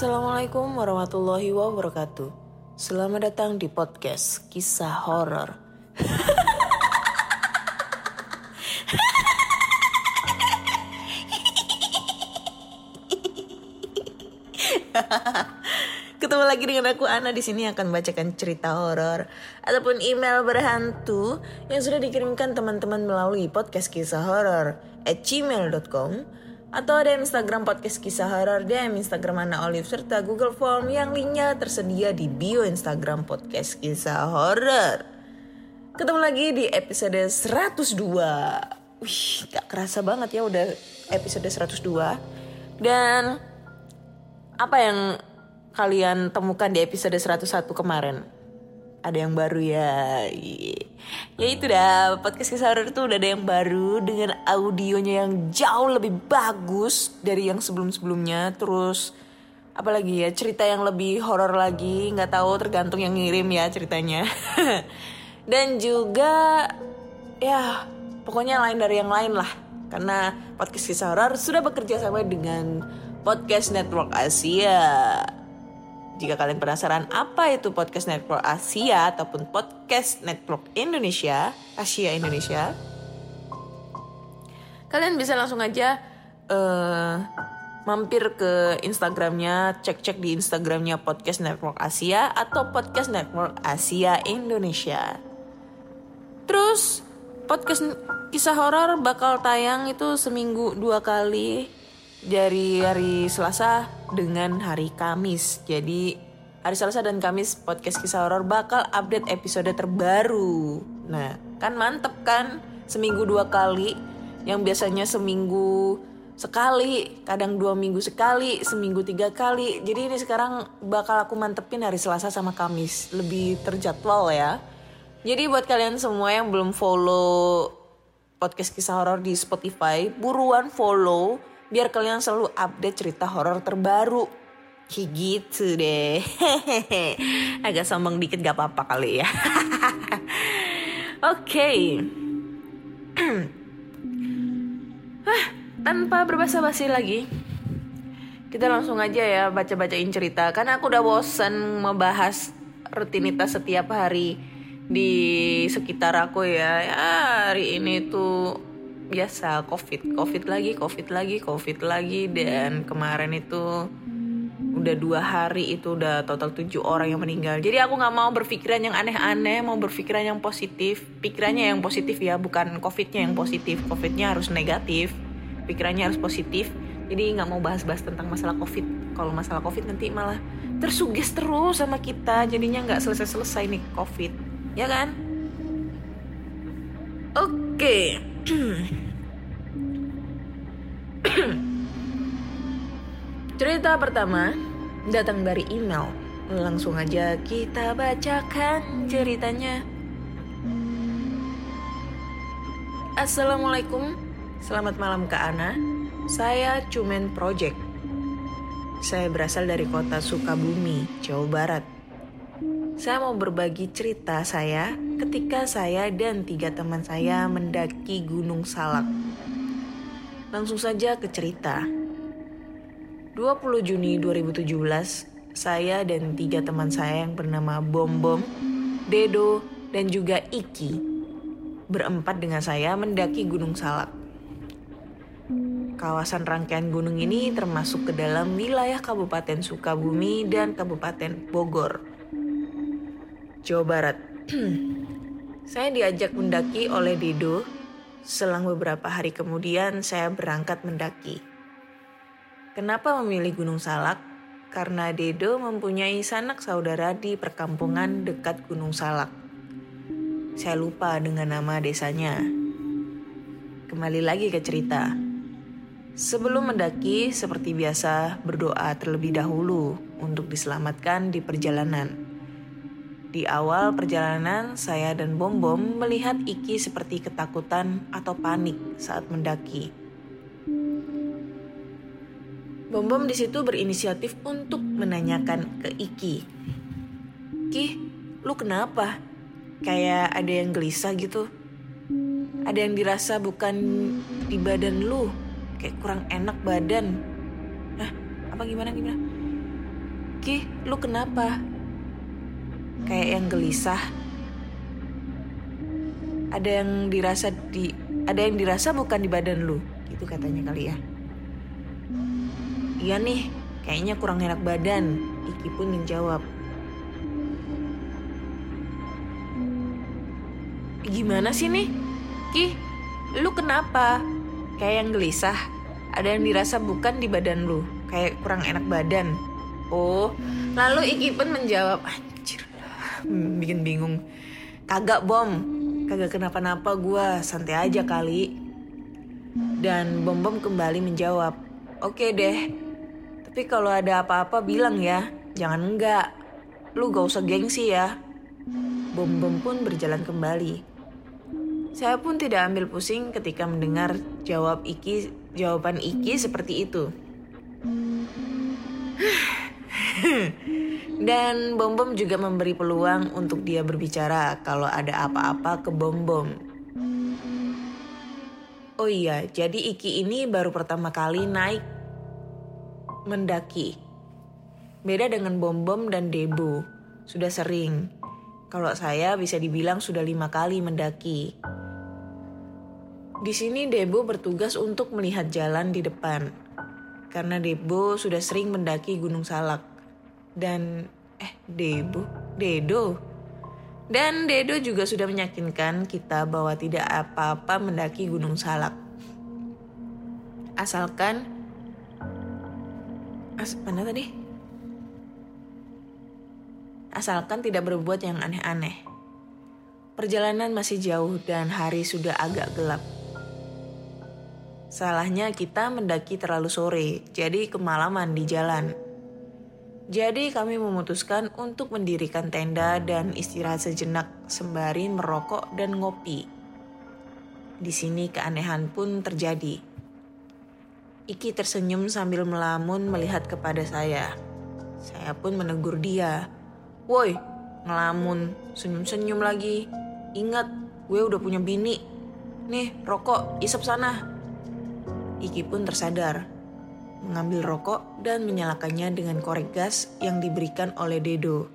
Assalamualaikum warahmatullahi wabarakatuh. Selamat datang di podcast kisah horor. Ketemu lagi dengan aku Ana di sini akan bacakan cerita horor ataupun email berhantu yang sudah dikirimkan teman-teman melalui podcast kisah horor at gmail.com atau ada Instagram podcast kisah horor DM Instagram Ana Olive serta Google Form yang linknya tersedia di bio Instagram podcast kisah horor. Ketemu lagi di episode 102. Wih, gak kerasa banget ya udah episode 102. Dan apa yang kalian temukan di episode 101 kemarin? Ada yang baru ya. Ya itu dah, podcast kisah horor itu udah ada yang baru dengan audionya yang jauh lebih bagus dari yang sebelum-sebelumnya. Terus apalagi ya cerita yang lebih horor lagi, nggak tahu tergantung yang ngirim ya ceritanya. Dan juga ya pokoknya lain dari yang lain lah. Karena podcast kisah horor sudah bekerja sama dengan Podcast Network Asia. Jika kalian penasaran apa itu Podcast Network Asia ataupun Podcast Network Indonesia, Asia Indonesia, kalian bisa langsung aja eh, mampir ke Instagramnya, cek-cek di Instagramnya Podcast Network Asia atau Podcast Network Asia Indonesia. Terus podcast kisah horor bakal tayang itu seminggu dua kali dari hari Selasa dengan hari Kamis. Jadi hari Selasa dan Kamis podcast kisah horor bakal update episode terbaru. Nah, kan mantep kan? Seminggu dua kali. Yang biasanya seminggu sekali, kadang dua minggu sekali, seminggu tiga kali. Jadi ini sekarang bakal aku mantepin hari Selasa sama Kamis. Lebih terjadwal ya. Jadi buat kalian semua yang belum follow podcast kisah horor di Spotify, buruan follow biar kalian selalu update cerita horor terbaru. Kayak gitu deh. Agak sombong dikit gak apa-apa kali ya. Oke. Hah, tanpa berbasa-basi lagi, kita langsung aja ya baca-bacain cerita. Karena aku udah bosen membahas rutinitas setiap hari di sekitar aku ya. ya hari ini tuh biasa covid. Covid lagi covid lagi covid lagi. Dan kemarin itu udah dua hari itu udah total tujuh orang yang meninggal. Jadi aku nggak mau berpikiran yang aneh-aneh mau berpikiran yang positif. Pikirannya yang positif ya bukan covidnya yang positif. Covidnya harus negatif. Pikirannya harus positif. Jadi nggak mau bahas-bahas tentang masalah covid. Kalau masalah covid nanti malah tersuges terus sama kita. Jadinya nggak selesai-selesai nih covid. Ya kan? Oke cerita pertama datang dari email. Langsung aja kita bacakan ceritanya. Assalamualaikum. Selamat malam Kak Ana. Saya Cumen Project. Saya berasal dari kota Sukabumi, Jawa Barat saya mau berbagi cerita saya ketika saya dan tiga teman saya mendaki Gunung Salak. Langsung saja ke cerita. 20 Juni 2017, saya dan tiga teman saya yang bernama Bom Bom, Dedo, dan juga Iki berempat dengan saya mendaki Gunung Salak. Kawasan rangkaian gunung ini termasuk ke dalam wilayah Kabupaten Sukabumi dan Kabupaten Bogor. Jawa Barat. saya diajak mendaki oleh Dedo. Selang beberapa hari kemudian saya berangkat mendaki. Kenapa memilih Gunung Salak? Karena Dedo mempunyai sanak saudara di perkampungan dekat Gunung Salak. Saya lupa dengan nama desanya. Kembali lagi ke cerita. Sebelum mendaki, seperti biasa, berdoa terlebih dahulu untuk diselamatkan di perjalanan. Di awal perjalanan, saya dan Bom Bom melihat Iki seperti ketakutan atau panik saat mendaki. Bom Bom di situ berinisiatif untuk menanyakan ke Iki. Ki, lu kenapa? Kayak ada yang gelisah gitu. Ada yang dirasa bukan di badan lu, kayak kurang enak badan. Hah, apa gimana gimana? Ki, lu kenapa? Kayak yang gelisah. Ada yang dirasa di ada yang dirasa bukan di badan lu, gitu katanya kali ya. Iya nih, kayaknya kurang enak badan. Iki pun menjawab. Gimana sih nih? Ki, lu kenapa? Kayak yang gelisah. Ada yang dirasa bukan di badan lu. Kayak kurang enak badan. Oh, lalu Iki pun menjawab, bikin bingung. Kagak bom, kagak kenapa-napa gua, santai aja kali. Dan Bom Bom kembali menjawab, oke deh, tapi kalau ada apa-apa bilang ya, jangan enggak. Lu gak usah gengsi ya. Bom Bom pun berjalan kembali. Saya pun tidak ambil pusing ketika mendengar jawab Iki, jawaban Iki seperti itu. Dan Bom Bom juga memberi peluang untuk dia berbicara kalau ada apa-apa ke Bom Bom. Oh iya, jadi Iki ini baru pertama kali naik mendaki. Beda dengan Bom Bom dan Debo, sudah sering. Kalau saya bisa dibilang sudah lima kali mendaki. Di sini Debo bertugas untuk melihat jalan di depan. Karena Debo sudah sering mendaki Gunung Salak. Dan eh Debo, Dedo. Dan Dedo juga sudah meyakinkan kita bahwa tidak apa-apa mendaki Gunung Salak. Asalkan As mana tadi? Asalkan tidak berbuat yang aneh-aneh. Perjalanan masih jauh dan hari sudah agak gelap. Salahnya kita mendaki terlalu sore, jadi kemalaman di jalan. Jadi kami memutuskan untuk mendirikan tenda dan istirahat sejenak sembari merokok dan ngopi. Di sini keanehan pun terjadi. Iki tersenyum sambil melamun melihat kepada saya. Saya pun menegur dia. Woi, ngelamun, senyum-senyum lagi. Ingat, gue udah punya bini. Nih, rokok, isep sana. Iki pun tersadar, mengambil rokok dan menyalakannya dengan korek gas yang diberikan oleh Dedo.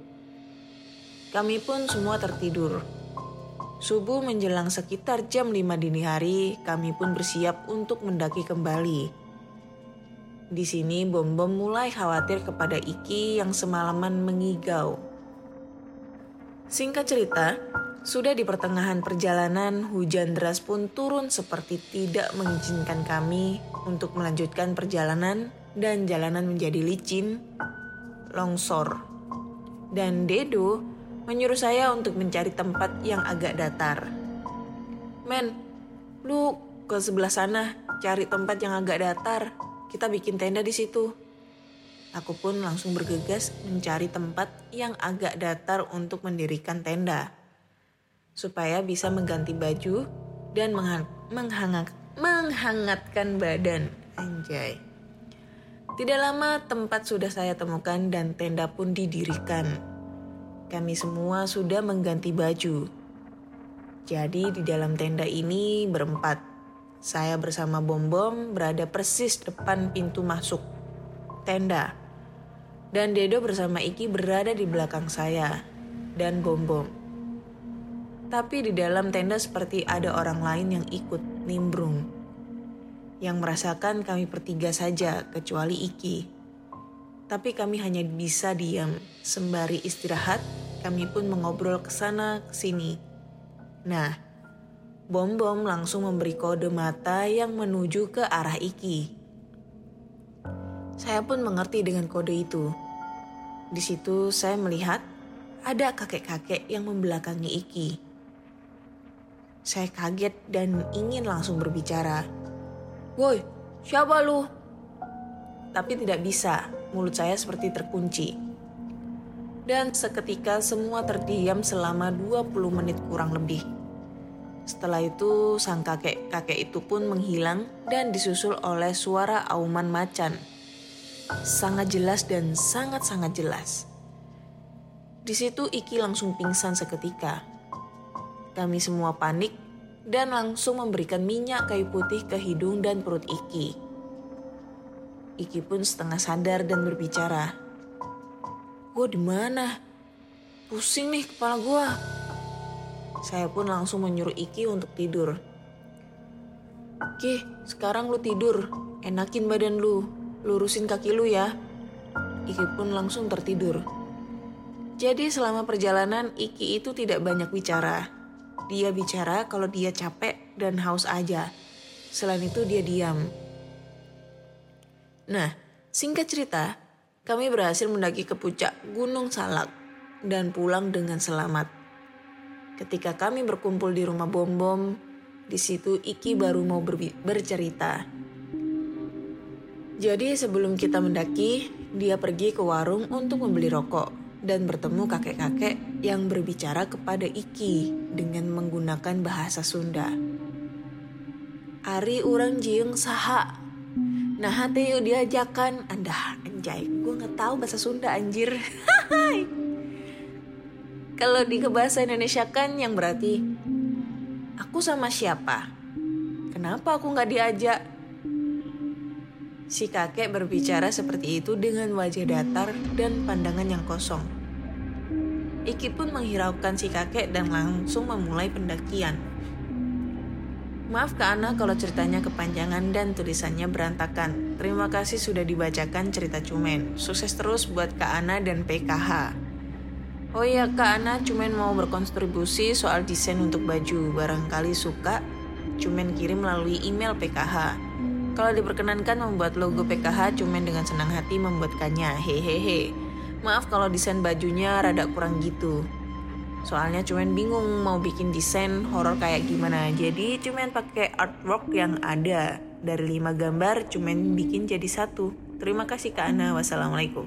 Kami pun semua tertidur. Subuh menjelang sekitar jam 5 dini hari, kami pun bersiap untuk mendaki kembali. Di sini Bom Bom mulai khawatir kepada Iki yang semalaman mengigau. Singkat cerita, sudah di pertengahan perjalanan, hujan deras pun turun seperti tidak mengizinkan kami untuk melanjutkan perjalanan dan jalanan menjadi licin, longsor. Dan Dedo menyuruh saya untuk mencari tempat yang agak datar. Men, lu ke sebelah sana cari tempat yang agak datar. Kita bikin tenda di situ. Aku pun langsung bergegas mencari tempat yang agak datar untuk mendirikan tenda. Supaya bisa mengganti baju dan mengha- menghangat, menghangatkan badan. Anjay. Tidak lama tempat sudah saya temukan dan tenda pun didirikan. Kami semua sudah mengganti baju. Jadi di dalam tenda ini berempat. Saya bersama Bom Bom berada persis depan pintu masuk tenda. Dan Dedo bersama Iki berada di belakang saya dan Bom Bom. Tapi di dalam tenda seperti ada orang lain yang ikut nimbrung. Yang merasakan kami bertiga saja kecuali Iki. Tapi kami hanya bisa diam sembari istirahat kami pun mengobrol ke sana ke sini. Nah, Bom Bom langsung memberi kode mata yang menuju ke arah Iki. Saya pun mengerti dengan kode itu. Di situ saya melihat ada kakek-kakek yang membelakangi Iki. Saya kaget dan ingin langsung berbicara. Woi, siapa lu? Tapi tidak bisa, mulut saya seperti terkunci. Dan seketika semua terdiam selama 20 menit kurang lebih. Setelah itu, sang kakek-kakek itu pun menghilang dan disusul oleh suara auman macan. Sangat jelas dan sangat-sangat jelas. Di situ Iki langsung pingsan seketika. Kami semua panik dan langsung memberikan minyak kayu putih ke hidung dan perut Iki. Iki pun setengah sadar dan berbicara. Gue di mana? Pusing nih kepala gue. Saya pun langsung menyuruh Iki untuk tidur. Oke, sekarang lu tidur. Enakin badan lu. Lurusin kaki lu ya. Iki pun langsung tertidur. Jadi selama perjalanan Iki itu tidak banyak bicara. Dia bicara kalau dia capek dan haus aja. Selain itu dia diam. Nah, singkat cerita, kami berhasil mendaki ke puncak Gunung Salak dan pulang dengan selamat. Ketika kami berkumpul di rumah Bom Bom, di situ Iki baru mau berbi- bercerita. Jadi sebelum kita mendaki, dia pergi ke warung untuk membeli rokok dan bertemu kakek-kakek yang berbicara kepada Iki dengan menggunakan bahasa Sunda. Ari urang jiung saha. Nah hati diajakan. Anda anjay, gue nggak tahu bahasa Sunda anjir. Kalau di bahasa Indonesia kan yang berarti aku sama siapa? Kenapa aku nggak diajak? Si kakek berbicara seperti itu dengan wajah datar dan pandangan yang kosong. Iki pun menghiraukan si kakek dan langsung memulai pendakian. Maaf Kak Ana kalau ceritanya kepanjangan dan tulisannya berantakan. Terima kasih sudah dibacakan cerita Cumen. Sukses terus buat Kak Ana dan PKH. Oh iya Kak Ana Cumen mau berkontribusi soal desain untuk baju. Barangkali suka, Cumen kirim melalui email PKH. Kalau diperkenankan membuat logo PKH, Cumen dengan senang hati membuatkannya. Hehehe. Maaf kalau desain bajunya rada kurang gitu. Soalnya cuman bingung mau bikin desain horor kayak gimana. Jadi cuman pakai artwork yang ada. Dari lima gambar cuman bikin jadi satu. Terima kasih Kak Ana. Wassalamualaikum.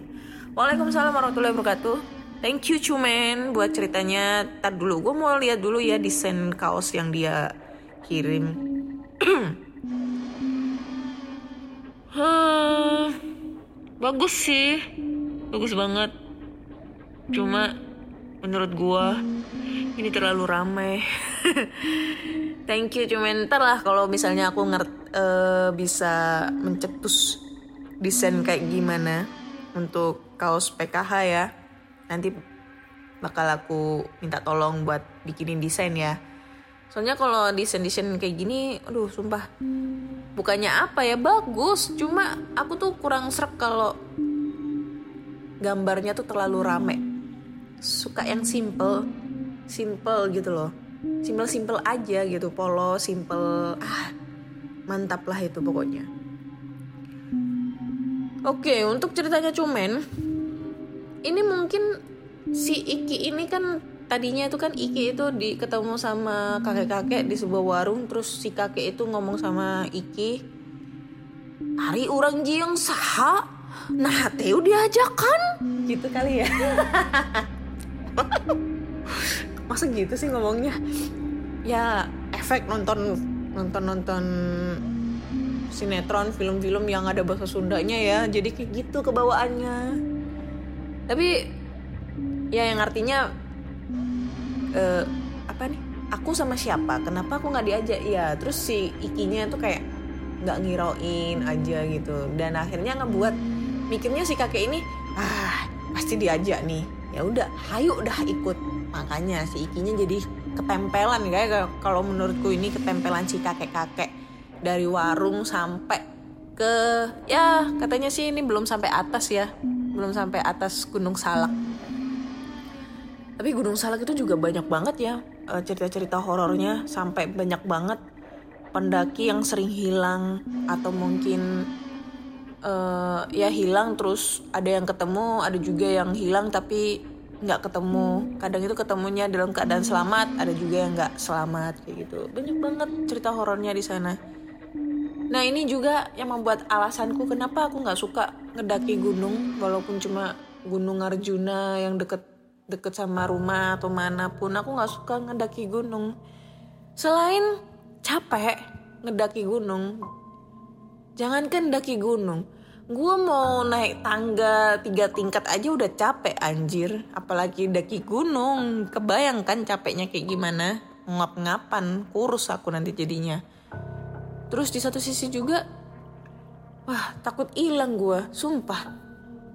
Waalaikumsalam warahmatullahi wabarakatuh. Thank you cuman buat ceritanya. Tar dulu gue mau lihat dulu ya desain kaos yang dia kirim. Hmm, bagus sih. Bagus banget. Cuma menurut gua ini terlalu ramai. Thank you cuman ntar lah kalau misalnya aku ngert eh, bisa mencetus desain kayak gimana untuk kaos PKH ya. Nanti bakal aku minta tolong buat bikinin desain ya. Soalnya kalau desain-desain kayak gini, aduh sumpah. Bukannya apa ya bagus, cuma aku tuh kurang serap kalau gambarnya tuh terlalu rame. Suka yang simple simple gitu loh. Simple simple aja gitu polos simple. Ah mantap lah itu pokoknya. Oke untuk ceritanya cumen ini mungkin si Iki ini kan tadinya itu kan Iki itu di ketemu sama kakek-kakek di sebuah warung terus si kakek itu ngomong sama Iki hari orang jiong saha? Nah teu diajakan. Gitu kali ya. Masa gitu sih ngomongnya? Ya efek nonton nonton nonton sinetron film-film yang ada bahasa Sundanya ya jadi kayak gitu kebawaannya. Tapi ya yang artinya eh, apa nih? Aku sama siapa? Kenapa aku nggak diajak? Ya terus si ikinya tuh kayak nggak ngirauin aja gitu. Dan akhirnya ngebuat mikirnya si kakek ini ah pasti diajak nih. Ya udah hayu udah ikut. Makanya si ikinya jadi ketempelan kayak kalau menurutku ini ketempelan si kakek kakek dari warung sampai ke ya katanya sih ini belum sampai atas ya. Belum sampai atas gunung salak Tapi Gunung Salak itu juga banyak banget ya eh, cerita-cerita horornya sampai banyak banget pendaki yang sering hilang atau mungkin eh, ya hilang terus ada yang ketemu, ada juga yang hilang tapi nggak ketemu. Kadang itu ketemunya dalam keadaan selamat, ada juga yang nggak selamat kayak gitu. Banyak banget cerita horornya di sana. Nah ini juga yang membuat alasanku kenapa aku nggak suka ngedaki gunung walaupun cuma gunung Arjuna yang deket deket sama rumah atau mana pun aku nggak suka ngedaki gunung. Selain capek ngedaki gunung, jangankan daki gunung, gue mau naik tangga tiga tingkat aja udah capek anjir, apalagi daki gunung. Kebayangkan capeknya kayak gimana? Ngap-ngapan, kurus aku nanti jadinya. Terus di satu sisi juga, wah takut hilang gue, sumpah.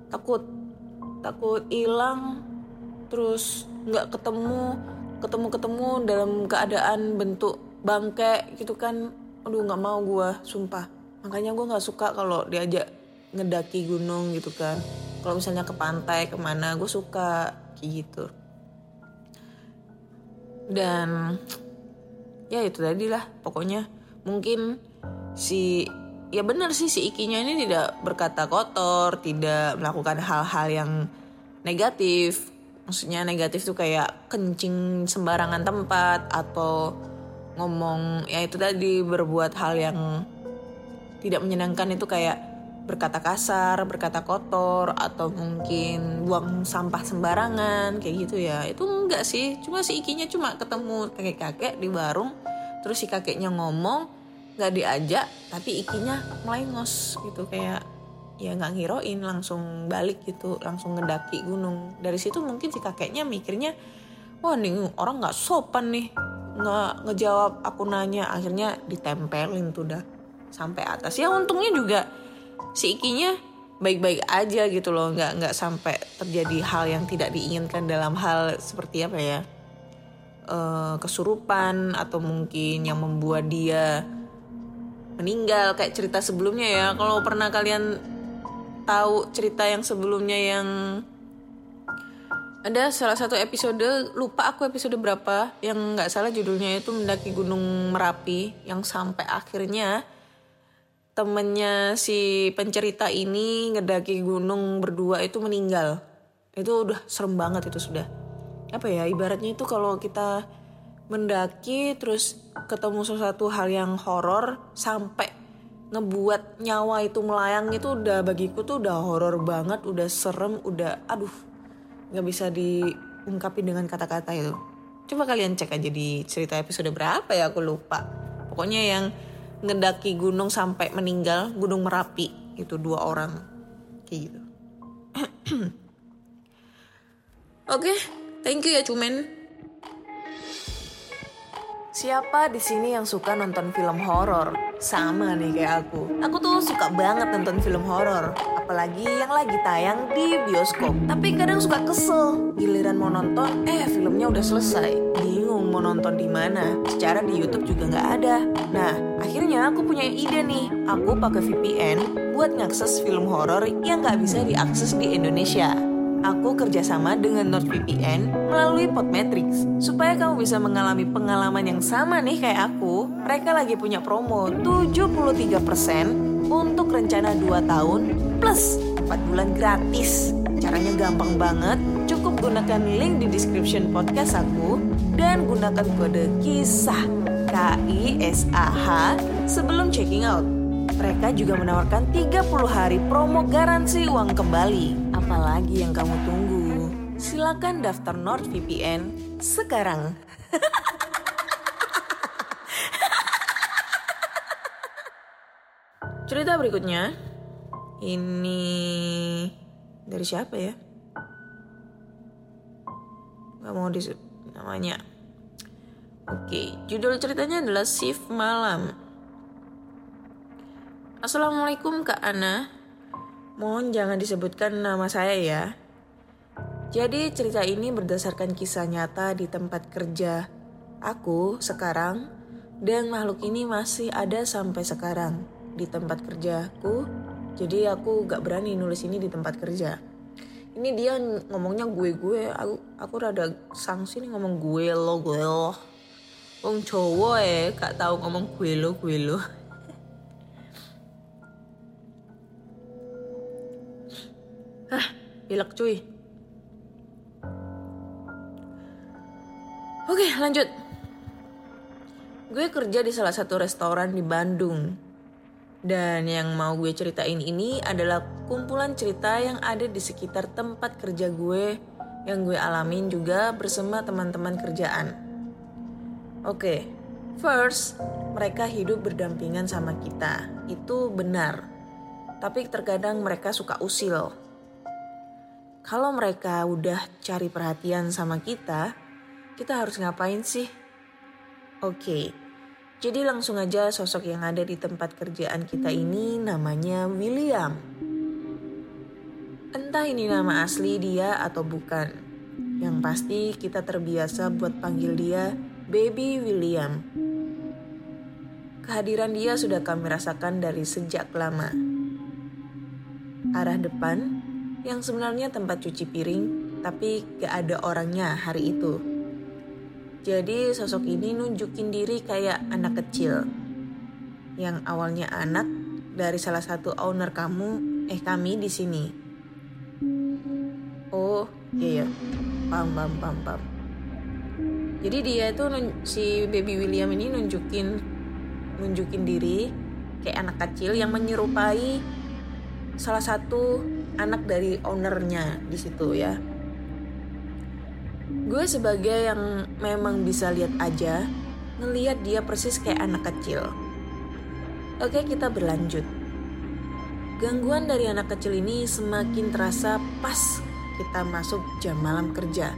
Takut, takut hilang, terus nggak ketemu, ketemu-ketemu dalam keadaan bentuk bangke gitu kan. Aduh nggak mau gue, sumpah. Makanya gue nggak suka kalau diajak ngedaki gunung gitu kan. Kalau misalnya ke pantai ke mana, gue suka kayak gitu. Dan ya itu tadi lah pokoknya mungkin si ya benar sih si ikinya ini tidak berkata kotor tidak melakukan hal-hal yang negatif maksudnya negatif tuh kayak kencing sembarangan tempat atau ngomong ya itu tadi berbuat hal yang tidak menyenangkan itu kayak berkata kasar, berkata kotor atau mungkin buang sampah sembarangan kayak gitu ya. Itu enggak sih, cuma si ikinya cuma ketemu kakek-kakek di warung terus si kakeknya ngomong nggak diajak tapi ikinya melengos gitu kayak ya nggak ngiroin langsung balik gitu langsung ngedaki gunung. Dari situ mungkin si kakeknya mikirnya wah nih orang nggak sopan nih nggak ngejawab aku nanya. Akhirnya ditempelin tuh dah sampai atas. Ya untungnya juga si ikinya baik-baik aja gitu loh nggak nggak sampai terjadi hal yang tidak diinginkan dalam hal seperti apa ya eh, kesurupan atau mungkin yang membuat dia meninggal kayak cerita sebelumnya ya. Kalau pernah kalian tahu cerita yang sebelumnya yang ada salah satu episode lupa aku episode berapa yang nggak salah judulnya itu mendaki gunung merapi yang sampai akhirnya temennya si pencerita ini ngedaki gunung berdua itu meninggal. Itu udah serem banget itu sudah. Apa ya ibaratnya itu kalau kita mendaki terus ketemu sesuatu hal yang horor sampai ngebuat nyawa itu melayang itu udah bagiku tuh udah horor banget udah serem udah aduh nggak bisa diungkapin dengan kata-kata itu. Coba kalian cek aja di cerita episode berapa ya aku lupa. Pokoknya yang ngedaki gunung sampai meninggal gunung merapi itu dua orang. Kayak gitu. Oke thank you ya cumen Siapa di sini yang suka nonton film horor? Sama nih kayak aku. Aku tuh suka banget nonton film horor, apalagi yang lagi tayang di bioskop. Tapi kadang suka kesel, giliran mau nonton, eh filmnya udah selesai. Bingung mau nonton di mana. Secara di YouTube juga nggak ada. Nah, akhirnya aku punya ide nih. Aku pakai VPN buat ngakses film horor yang nggak bisa diakses di Indonesia. Aku kerjasama dengan NordVPN melalui Podmetrics supaya kamu bisa mengalami pengalaman yang sama nih kayak aku. Mereka lagi punya promo 73% untuk rencana 2 tahun plus 4 bulan gratis. Caranya gampang banget, cukup gunakan link di description podcast aku dan gunakan kode KISAH K-I-S-A-H sebelum checking out. Mereka juga menawarkan 30 hari promo garansi uang kembali. Apalagi yang kamu tunggu? Silakan daftar NordVPN sekarang. Cerita berikutnya ini dari siapa ya? Gak mau disebut namanya. Oke, judul ceritanya adalah Shift Malam. Assalamualaikum Kak Ana. Mohon jangan disebutkan nama saya ya. Jadi cerita ini berdasarkan kisah nyata di tempat kerja aku sekarang dan makhluk ini masih ada sampai sekarang di tempat kerjaku. Jadi aku gak berani nulis ini di tempat kerja. Ini dia ngomongnya gue gue. Aku aku rada sanksi nih ngomong gue lo gue lo. Wong Jawa eh gak tahu ngomong gue lo gue lo. Pilek cuy. Oke, lanjut. Gue kerja di salah satu restoran di Bandung. Dan yang mau gue ceritain ini adalah kumpulan cerita yang ada di sekitar tempat kerja gue yang gue alamin juga bersama teman-teman kerjaan. Oke, first, mereka hidup berdampingan sama kita. Itu benar. Tapi terkadang mereka suka usil. Kalau mereka udah cari perhatian sama kita, kita harus ngapain sih? Oke, jadi langsung aja sosok yang ada di tempat kerjaan kita ini namanya William. Entah ini nama asli dia atau bukan. Yang pasti kita terbiasa buat panggil dia Baby William. Kehadiran dia sudah kami rasakan dari sejak lama. Arah depan, yang sebenarnya tempat cuci piring, tapi gak ada orangnya hari itu. Jadi sosok ini nunjukin diri kayak anak kecil. Yang awalnya anak dari salah satu owner kamu, eh kami di sini. Oh, iya, iya. Paham, paham, paham, paham. Jadi dia itu si baby William ini nunjukin nunjukin diri kayak anak kecil yang menyerupai salah satu anak dari ownernya di situ ya. Gue sebagai yang memang bisa lihat aja, ngeliat dia persis kayak anak kecil. Oke, kita berlanjut. Gangguan dari anak kecil ini semakin terasa pas kita masuk jam malam kerja.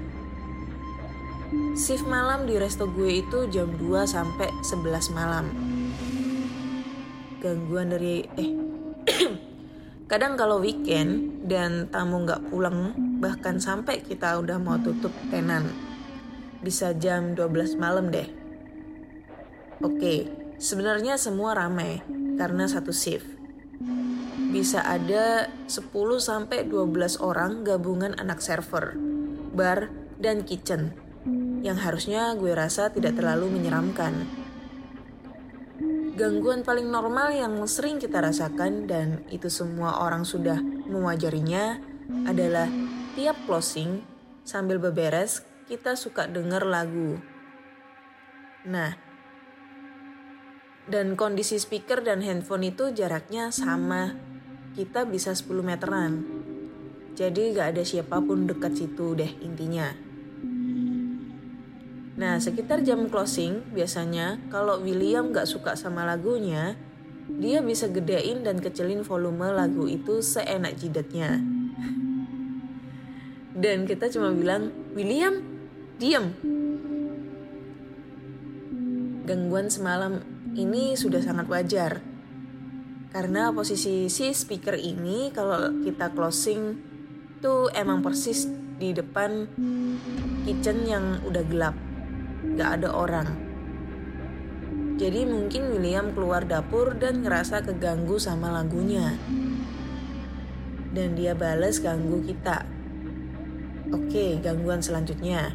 Shift malam di resto gue itu jam 2 sampai 11 malam. Gangguan dari eh kadang kalau weekend dan tamu nggak pulang bahkan sampai kita udah mau tutup tenan. Bisa jam 12 malam deh. Oke, sebenarnya semua ramai karena satu shift. Bisa ada 10 sampai 12 orang gabungan anak server, bar, dan kitchen yang harusnya gue rasa tidak terlalu menyeramkan. Gangguan paling normal yang sering kita rasakan dan itu semua orang sudah mewajarinya adalah tiap closing sambil beberes kita suka denger lagu. Nah, dan kondisi speaker dan handphone itu jaraknya sama. Kita bisa 10 meteran. Jadi gak ada siapa pun dekat situ deh intinya. Nah, sekitar jam closing biasanya kalau William gak suka sama lagunya, dia bisa gedein dan kecilin volume lagu itu seenak jidatnya. Dan kita cuma bilang, William, diam. Gangguan semalam ini sudah sangat wajar. Karena posisi si speaker ini kalau kita closing tuh emang persis di depan kitchen yang udah gelap. Gak ada orang. Jadi mungkin William keluar dapur dan ngerasa keganggu sama lagunya. Dan dia bales ganggu kita. Oke, gangguan selanjutnya.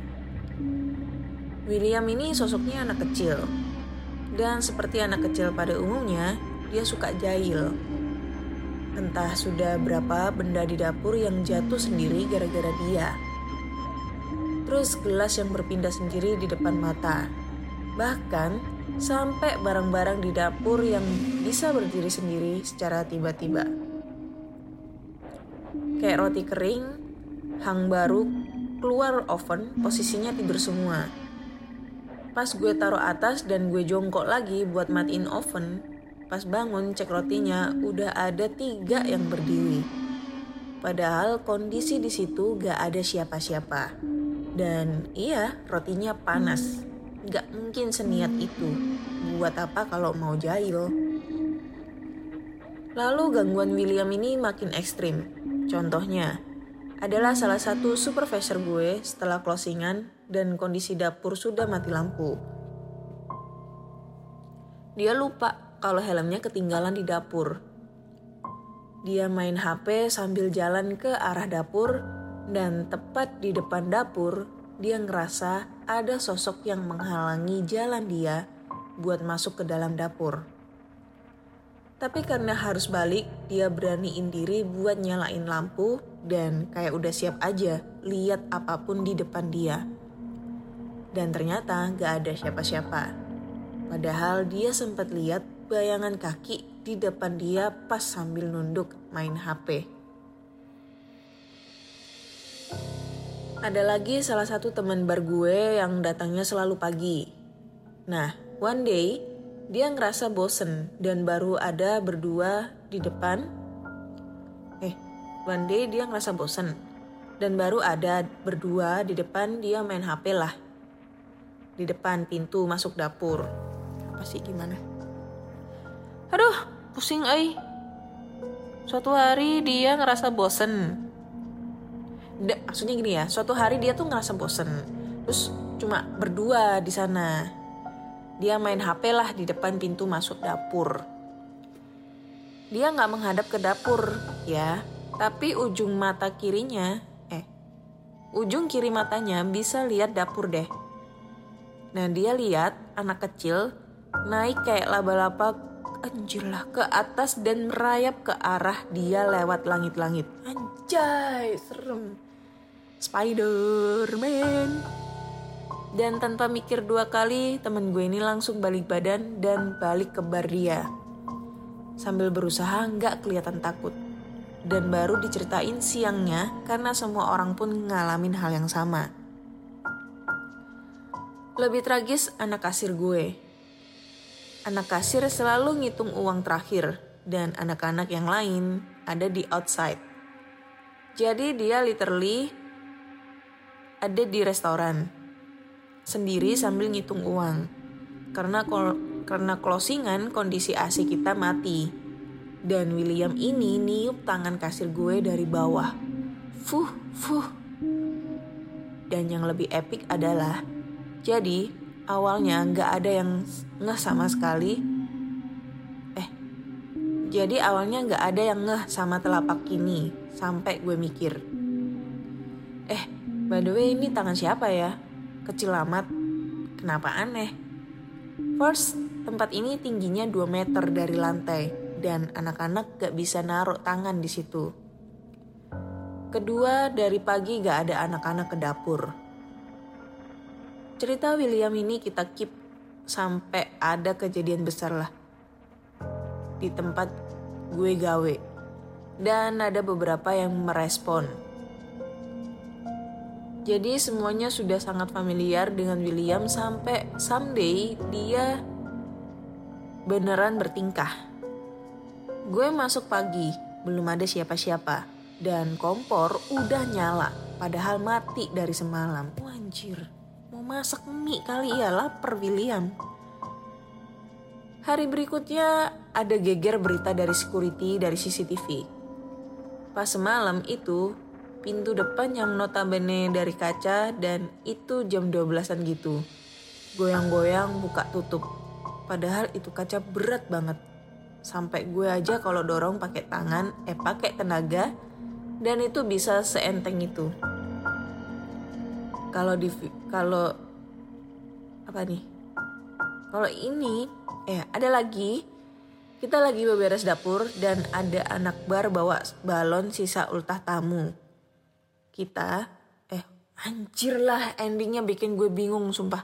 William ini sosoknya anak kecil. Dan seperti anak kecil pada umumnya, dia suka jahil. Entah sudah berapa benda di dapur yang jatuh sendiri gara-gara dia. Terus gelas yang berpindah sendiri di depan mata. Bahkan sampai barang-barang di dapur yang bisa berdiri sendiri secara tiba-tiba. Kayak roti kering, hang baru keluar oven, posisinya tidur semua. Pas gue taruh atas dan gue jongkok lagi buat matiin oven, pas bangun cek rotinya udah ada tiga yang berdiri. Padahal kondisi di situ gak ada siapa-siapa. Dan iya, rotinya panas. Gak mungkin seniat itu. Buat apa kalau mau jahil? Lalu gangguan William ini makin ekstrim. Contohnya, adalah salah satu supervisor gue setelah closingan dan kondisi dapur sudah mati lampu. Dia lupa kalau helmnya ketinggalan di dapur. Dia main HP sambil jalan ke arah dapur Dan tepat di depan dapur, dia ngerasa ada sosok yang menghalangi jalan dia buat masuk ke dalam dapur. Tapi karena harus balik, dia beraniin diri buat nyalain lampu dan kayak udah siap aja lihat apa pun di depan dia. Dan ternyata gak ada siapa-siapa. Padahal dia sempat lihat bayangan kaki di depan dia pas sambil nunduk main HP. Ada lagi salah satu teman bar gue yang datangnya selalu pagi. Nah, one day dia ngerasa bosen dan baru ada berdua di depan. Eh, one day dia ngerasa bosen dan baru ada berdua di depan dia main HP lah. Di depan pintu masuk dapur. Apa sih gimana? Aduh, pusing ay. Suatu hari dia ngerasa bosen. Da, maksudnya gini ya, suatu hari dia tuh ngerasa bosen. Terus cuma berdua di sana. Dia main HP lah di depan pintu masuk dapur. Dia nggak menghadap ke dapur, ya. Tapi ujung mata kirinya, eh, ujung kiri matanya bisa lihat dapur deh. Nah dia lihat anak kecil naik kayak laba-laba anjir lah ke atas dan merayap ke arah dia lewat langit-langit. Anjay, serem. Spider-Man. Dan tanpa mikir dua kali, temen gue ini langsung balik badan dan balik ke bar dia. Sambil berusaha nggak kelihatan takut. Dan baru diceritain siangnya karena semua orang pun ngalamin hal yang sama. Lebih tragis anak kasir gue. Anak kasir selalu ngitung uang terakhir dan anak-anak yang lain ada di outside. Jadi dia literally ada di restoran sendiri sambil ngitung uang. Karena karena closingan kondisi AC kita mati. Dan William ini niup tangan kasir gue dari bawah. Fuh, fuh. Dan yang lebih epic adalah, jadi awalnya nggak ada yang ngeh sama sekali. Eh, jadi awalnya nggak ada yang ngeh sama telapak kini sampai gue mikir. Eh, by the way ini tangan siapa ya? Kecil amat. Kenapa aneh? First, tempat ini tingginya 2 meter dari lantai dan anak-anak gak bisa naruh tangan di situ. Kedua, dari pagi gak ada anak-anak ke dapur. Cerita William ini kita keep sampai ada kejadian besar lah. Di tempat gue gawe. Dan ada beberapa yang merespon. Jadi semuanya sudah sangat familiar dengan William sampai someday dia beneran bertingkah. Gue masuk pagi, belum ada siapa-siapa. Dan kompor udah nyala, padahal mati dari semalam. Wah, anjir, mau masak mie kali ya lapar William. Hari berikutnya ada geger berita dari security dari CCTV. Pas semalam itu, pintu depan yang notabene dari kaca dan itu jam 12-an gitu. Goyang-goyang buka tutup. Padahal itu kaca berat banget. Sampai gue aja kalau dorong pakai tangan, eh pakai tenaga dan itu bisa seenteng itu. Kalau di kalau apa nih? Kalau ini eh ada lagi kita lagi beberes dapur dan ada anak bar bawa balon sisa ultah tamu. Kita, eh anjir lah endingnya bikin gue bingung sumpah.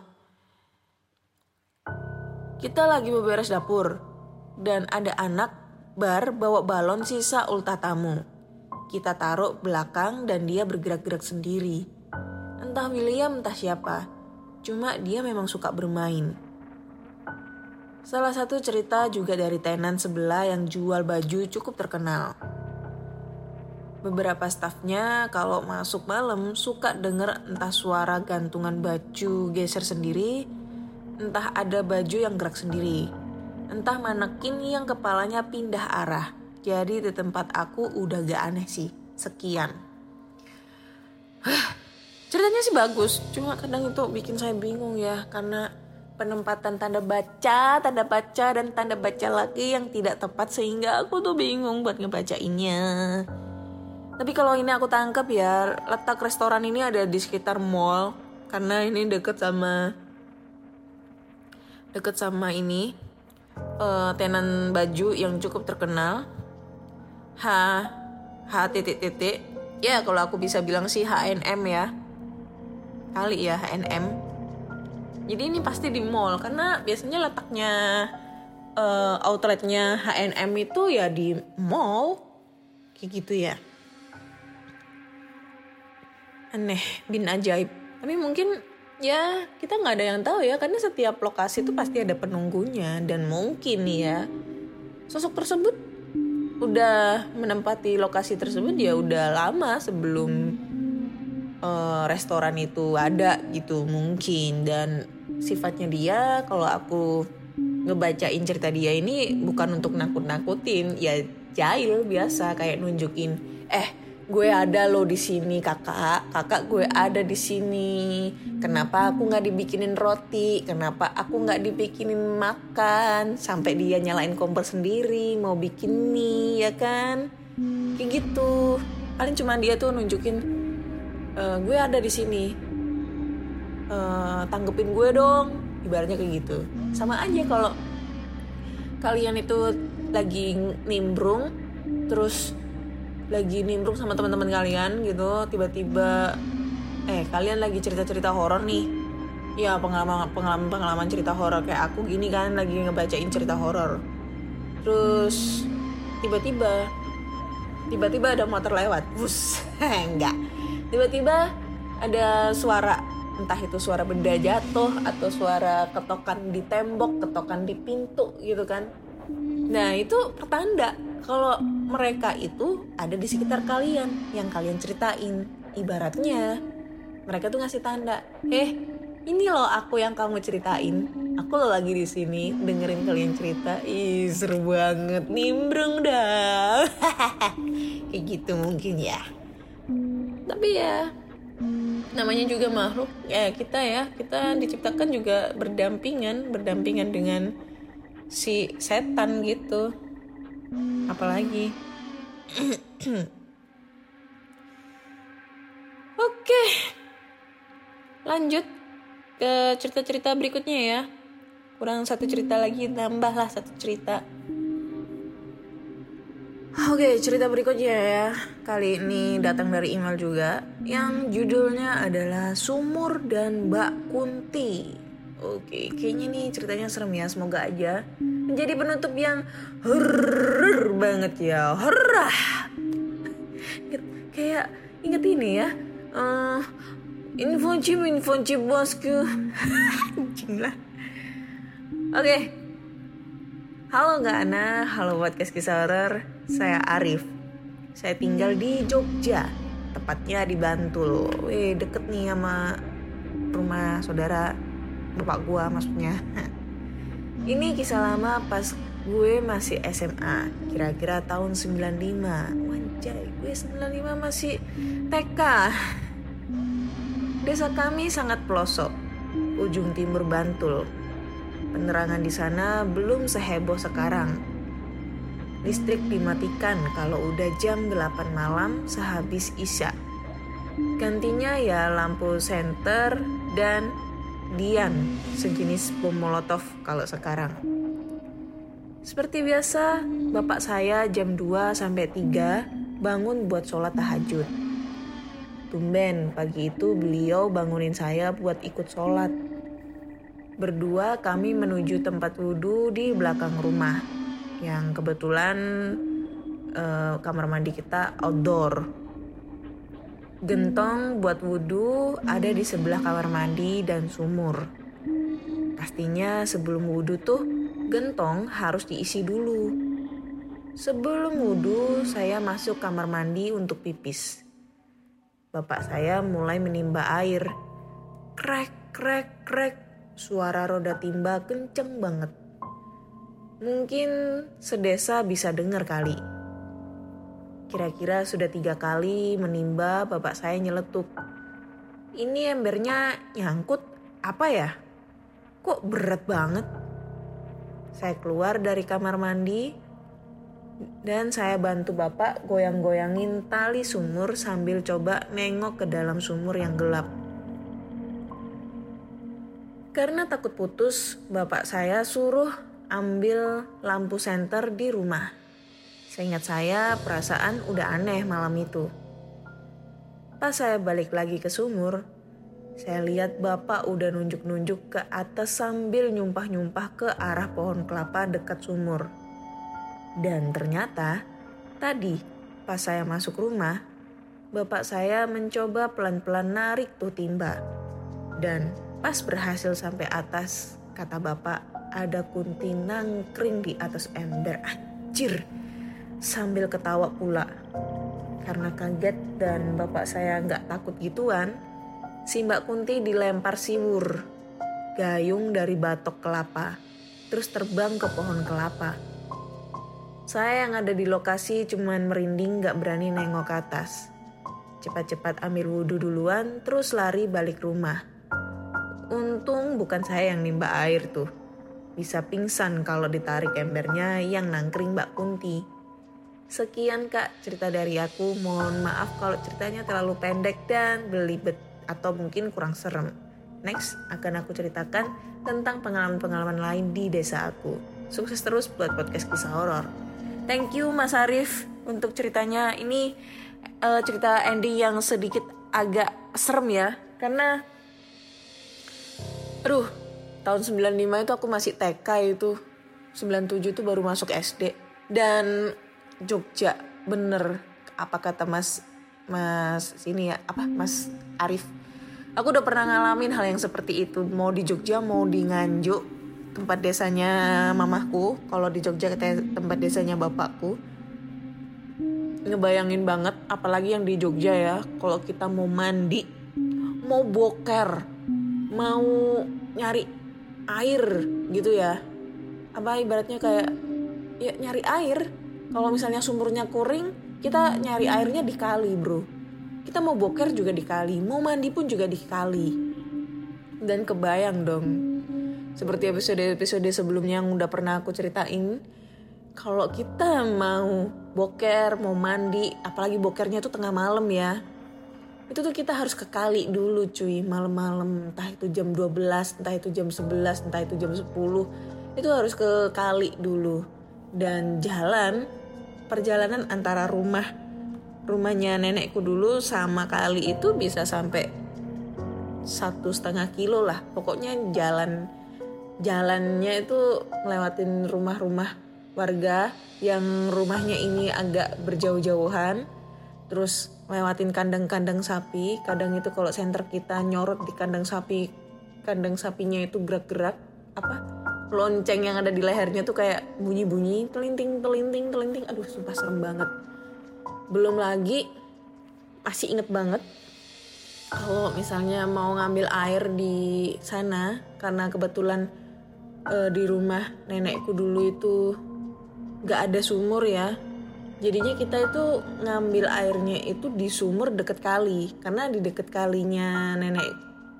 Kita lagi beberes dapur dan ada anak bar bawa balon sisa ultah tamu. Kita taruh belakang dan dia bergerak-gerak sendiri. Entah William entah siapa, cuma dia memang suka bermain. Salah satu cerita juga dari tenan sebelah yang jual baju cukup terkenal. Beberapa stafnya kalau masuk malam suka denger entah suara gantungan baju geser sendiri, entah ada baju yang gerak sendiri, entah manekin yang kepalanya pindah arah. Jadi di tempat aku udah gak aneh sih. Sekian. Ceritanya sih bagus, cuma kadang itu bikin saya bingung ya karena penempatan tanda baca, tanda baca dan tanda baca lagi yang tidak tepat sehingga aku tuh bingung buat ngebacainnya. Tapi kalau ini aku tangkap ya letak restoran ini ada di sekitar mall karena ini deket sama deket sama ini eh, tenan baju yang cukup terkenal. H H titik titik. Ya kalau aku bisa bilang sih H&M ya. Kali ya H&M. Jadi ini pasti di mall karena biasanya letaknya eh, outletnya H&M itu ya di mall kayak gitu ya aneh bin ajaib. Tapi mungkin ya kita nggak ada yang tahu ya karena setiap lokasi itu pasti ada penunggunya dan mungkin ya sosok tersebut udah menempati lokasi tersebut ya udah lama sebelum eh, restoran itu ada gitu mungkin. Dan sifatnya dia kalau aku ngebacain cerita dia ini bukan untuk nakut-nakutin ya jahil biasa kayak nunjukin eh gue ada lo di sini kakak. Kakak gue ada di sini. Kenapa aku nggak dibikinin roti? Kenapa aku nggak dibikinin makan? Sampai dia nyalain kompor sendiri mau bikin mie ya kan? Kayak gitu. Paling cuma dia tuh nunjukin "Eh, gue ada di sini. Eh, tanggepin gue dong. Ibaratnya kayak gitu. Sama aja kalau kalian itu lagi nimbrung terus lagi nimbrung sama teman-teman kalian gitu tiba-tiba eh kalian lagi cerita-cerita horor nih. Ya pengalaman pengalaman pengalaman cerita horor. Kayak aku gini kan lagi ngebacain cerita horor. Terus tiba-tiba tiba-tiba ada motor lewat. Bus enggak. Tiba-tiba ada suara entah itu suara benda jatuh atau suara ketokan di tembok ketokan di pintu gitu kan. Nah itu pertanda kalau mereka itu ada di sekitar kalian yang kalian ceritain ibaratnya. Mereka tuh ngasih tanda eh ini loh aku yang kamu ceritain. Aku lo lagi di sini dengerin kalian cerita. Ih seru banget. Nimbrung dah. Kayak gitu mungkin ya. Tapi ya namanya juga makhluk. Ya kita ya kita diciptakan juga berdampingan berdampingan dengan si setan gitu apalagi oke lanjut ke cerita-cerita berikutnya ya kurang satu cerita lagi tambahlah satu cerita Oke, cerita berikutnya ya. Kali ini datang dari email juga yang judulnya adalah Sumur dan Mbak Kunti. Oke, kayaknya nih ceritanya serem ya. Semoga aja menjadi penutup yang horror banget ya. Horrah. Kayak inget ini ya. Eh, info chip, info bosku. Anjing lah. Oke, Halo Kak Ana, halo podcast kisah horor. Saya Arif. Saya tinggal di Jogja, tepatnya di Bantul. Wih, deket nih sama rumah saudara bapak gua maksudnya. Ini kisah lama pas gue masih SMA, kira-kira tahun 95. Wanjay, gue 95 masih TK. Desa kami sangat pelosok, ujung timur Bantul. Penerangan di sana belum seheboh sekarang. Listrik dimatikan kalau udah jam 8 malam sehabis Isya. Gantinya ya lampu senter dan dian sejenis bom molotov kalau sekarang. Seperti biasa, bapak saya jam 2 sampai 3 bangun buat sholat tahajud. Tumben pagi itu beliau bangunin saya buat ikut sholat. Berdua kami menuju tempat wudhu di belakang rumah yang kebetulan eh, kamar mandi kita outdoor. Gentong buat wudhu ada di sebelah kamar mandi dan sumur. Pastinya sebelum wudhu tuh gentong harus diisi dulu. Sebelum wudhu saya masuk kamar mandi untuk pipis. Bapak saya mulai menimba air. Krek, krek, krek. Suara roda timba kenceng banget. Mungkin sedesa bisa dengar kali. Kira-kira sudah tiga kali menimba bapak saya nyeletuk. Ini embernya nyangkut apa ya? Kok berat banget? Saya keluar dari kamar mandi. Dan saya bantu bapak goyang-goyangin tali sumur sambil coba nengok ke dalam sumur yang gelap. Karena takut putus, bapak saya suruh ambil lampu senter di rumah. Seingat saya, perasaan udah aneh malam itu. Pas saya balik lagi ke sumur, saya lihat bapak udah nunjuk-nunjuk ke atas sambil nyumpah-nyumpah ke arah pohon kelapa dekat sumur. Dan ternyata, tadi pas saya masuk rumah, bapak saya mencoba pelan-pelan narik tuh timba. Dan pas berhasil sampai atas, kata bapak, ada kunti nangkring di atas ember. Anjir! Sambil ketawa pula. Karena kaget dan bapak saya nggak takut gituan, si Mbak Kunti dilempar siwur, gayung dari batok kelapa, terus terbang ke pohon kelapa. Saya yang ada di lokasi cuman merinding gak berani nengok ke atas. Cepat-cepat ambil wudhu duluan, terus lari balik rumah. Untung bukan saya yang nimba air tuh. Bisa pingsan kalau ditarik embernya yang nangkring Mbak Kunti. Sekian kak cerita dari aku. Mohon maaf kalau ceritanya terlalu pendek dan belibet atau mungkin kurang serem. Next akan aku ceritakan tentang pengalaman-pengalaman lain di desa aku. Sukses terus buat podcast kisah horor. Thank you Mas Arif untuk ceritanya. Ini uh, cerita ending yang sedikit agak serem ya. Karena aduh, tahun 95 itu aku masih TK itu. 97 itu baru masuk SD. Dan Jogja. Bener apa kata Mas Mas ini ya apa Mas Arif? Aku udah pernah ngalamin hal yang seperti itu. Mau di Jogja mau di Nganjuk tempat desanya mamahku. Kalau di Jogja tempat desanya bapakku. Ngebayangin banget apalagi yang di Jogja ya. Kalau kita mau mandi mau boker mau nyari air gitu ya. Apa ibaratnya kayak ya nyari air kalau misalnya sumurnya kuring, kita nyari airnya di kali, bro. Kita mau boker juga di kali, mau mandi pun juga di kali. Dan kebayang dong, seperti episode-episode sebelumnya yang udah pernah aku ceritain, kalau kita mau boker, mau mandi, apalagi bokernya tuh tengah malam ya, itu tuh kita harus ke kali dulu cuy, malam-malam, entah itu jam 12, entah itu jam 11, entah itu jam 10, itu harus ke kali dulu dan jalan perjalanan antara rumah rumahnya nenekku dulu sama kali itu bisa sampai satu setengah kilo lah. Pokoknya jalan jalannya itu ngelewatin rumah-rumah warga yang rumahnya ini agak berjauh-jauhan. Terus lewatin kandang-kandang sapi. Kadang itu kalau senter kita nyorot di kandang sapi kandang sapinya itu gerak-gerak. Apa lonceng yang ada di lehernya tuh kayak bunyi-bunyi telinting telinting telinting. Aduh sumpah serem banget. Belum lagi masih inget banget kalau misalnya mau ngambil air di sana karena kebetulan uh, di rumah nenekku dulu itu gak ada sumur ya. Jadinya kita itu ngambil airnya itu di sumur deket kali. Karena di deket kalinya nenek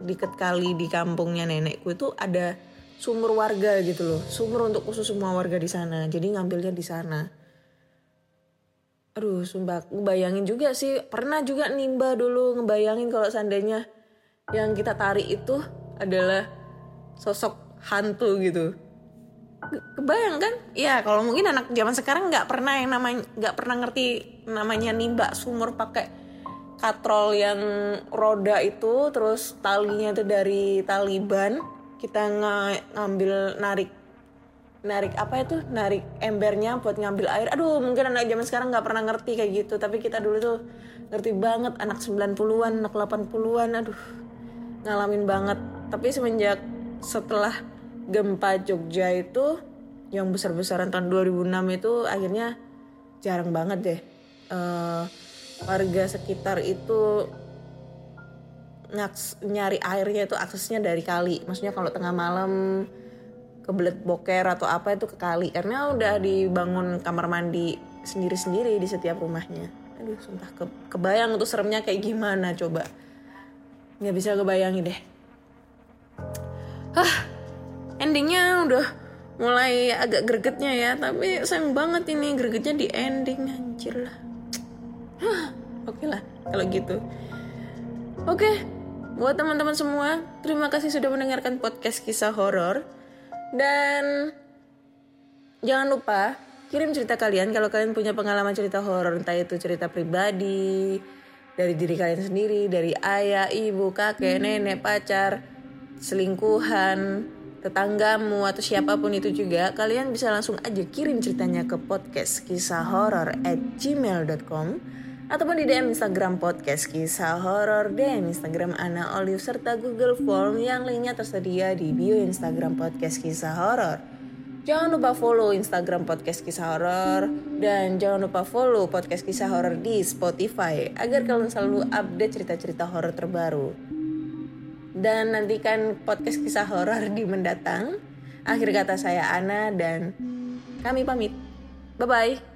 deket kali di kampungnya nenekku itu ada sumur warga gitu loh. Sumur untuk khusus semua warga di sana. Jadi ngambilnya di sana. Aduh sumpah. Ngebayangin juga sih. Pernah juga nimba dulu ngebayangin kalau seandainya yang kita tarik itu adalah sosok hantu gitu. Kebayang kan? Ya kalau mungkin anak zaman sekarang nggak pernah yang namanya nggak pernah ngerti namanya nimba sumur pakai katrol yang roda itu terus talinya itu dari taliban kita ngambil narik narik apa itu? Narik embernya buat ngambil air. Aduh mungkin anak zaman sekarang nggak pernah ngerti kayak gitu. Tapi kita dulu tuh ngerti banget anak 90-an anak 80-an aduh ngalamin banget. Tapi semenjak setelah gempa Jogja itu yang besar-besaran tahun 2006 itu akhirnya jarang banget deh uh, warga sekitar itu nyari airnya itu aksesnya dari kali. Maksudnya kalau tengah malam kebelet boker atau apa itu ke kali. Karena udah dibangun kamar mandi sendiri-sendiri di setiap rumahnya. Aduh sumpah. Ke, kebayang tuh seremnya kayak gimana coba. Nggak bisa kebayangin deh. Ah endingnya udah mulai agak gregetnya ya tapi sayang banget ini gregetnya di ending anjir lah. Hah, oke lah kalau gitu. Oke buat teman-teman semua terima kasih sudah mendengarkan podcast kisah horor. Dan jangan lupa kirim cerita kalian kalau kalian punya pengalaman cerita horor entah itu cerita pribadi dari diri kalian sendiri dari ayah ibu kakek nenek pacar selingkuhan tetanggamu atau siapa pun itu juga kalian bisa langsung aja kirim ceritanya ke podcast kisah horor at gmail.com ataupun di DM Instagram podcast kisah horor DM Instagram Ana Olive serta Google Form yang lainnya tersedia di bio Instagram podcast kisah horor. Jangan lupa follow Instagram podcast kisah horor dan jangan lupa follow podcast kisah horor di Spotify agar kalian selalu update cerita-cerita horor terbaru. Dan nantikan podcast kisah horor di mendatang. Akhir kata saya Ana dan kami pamit. Bye bye.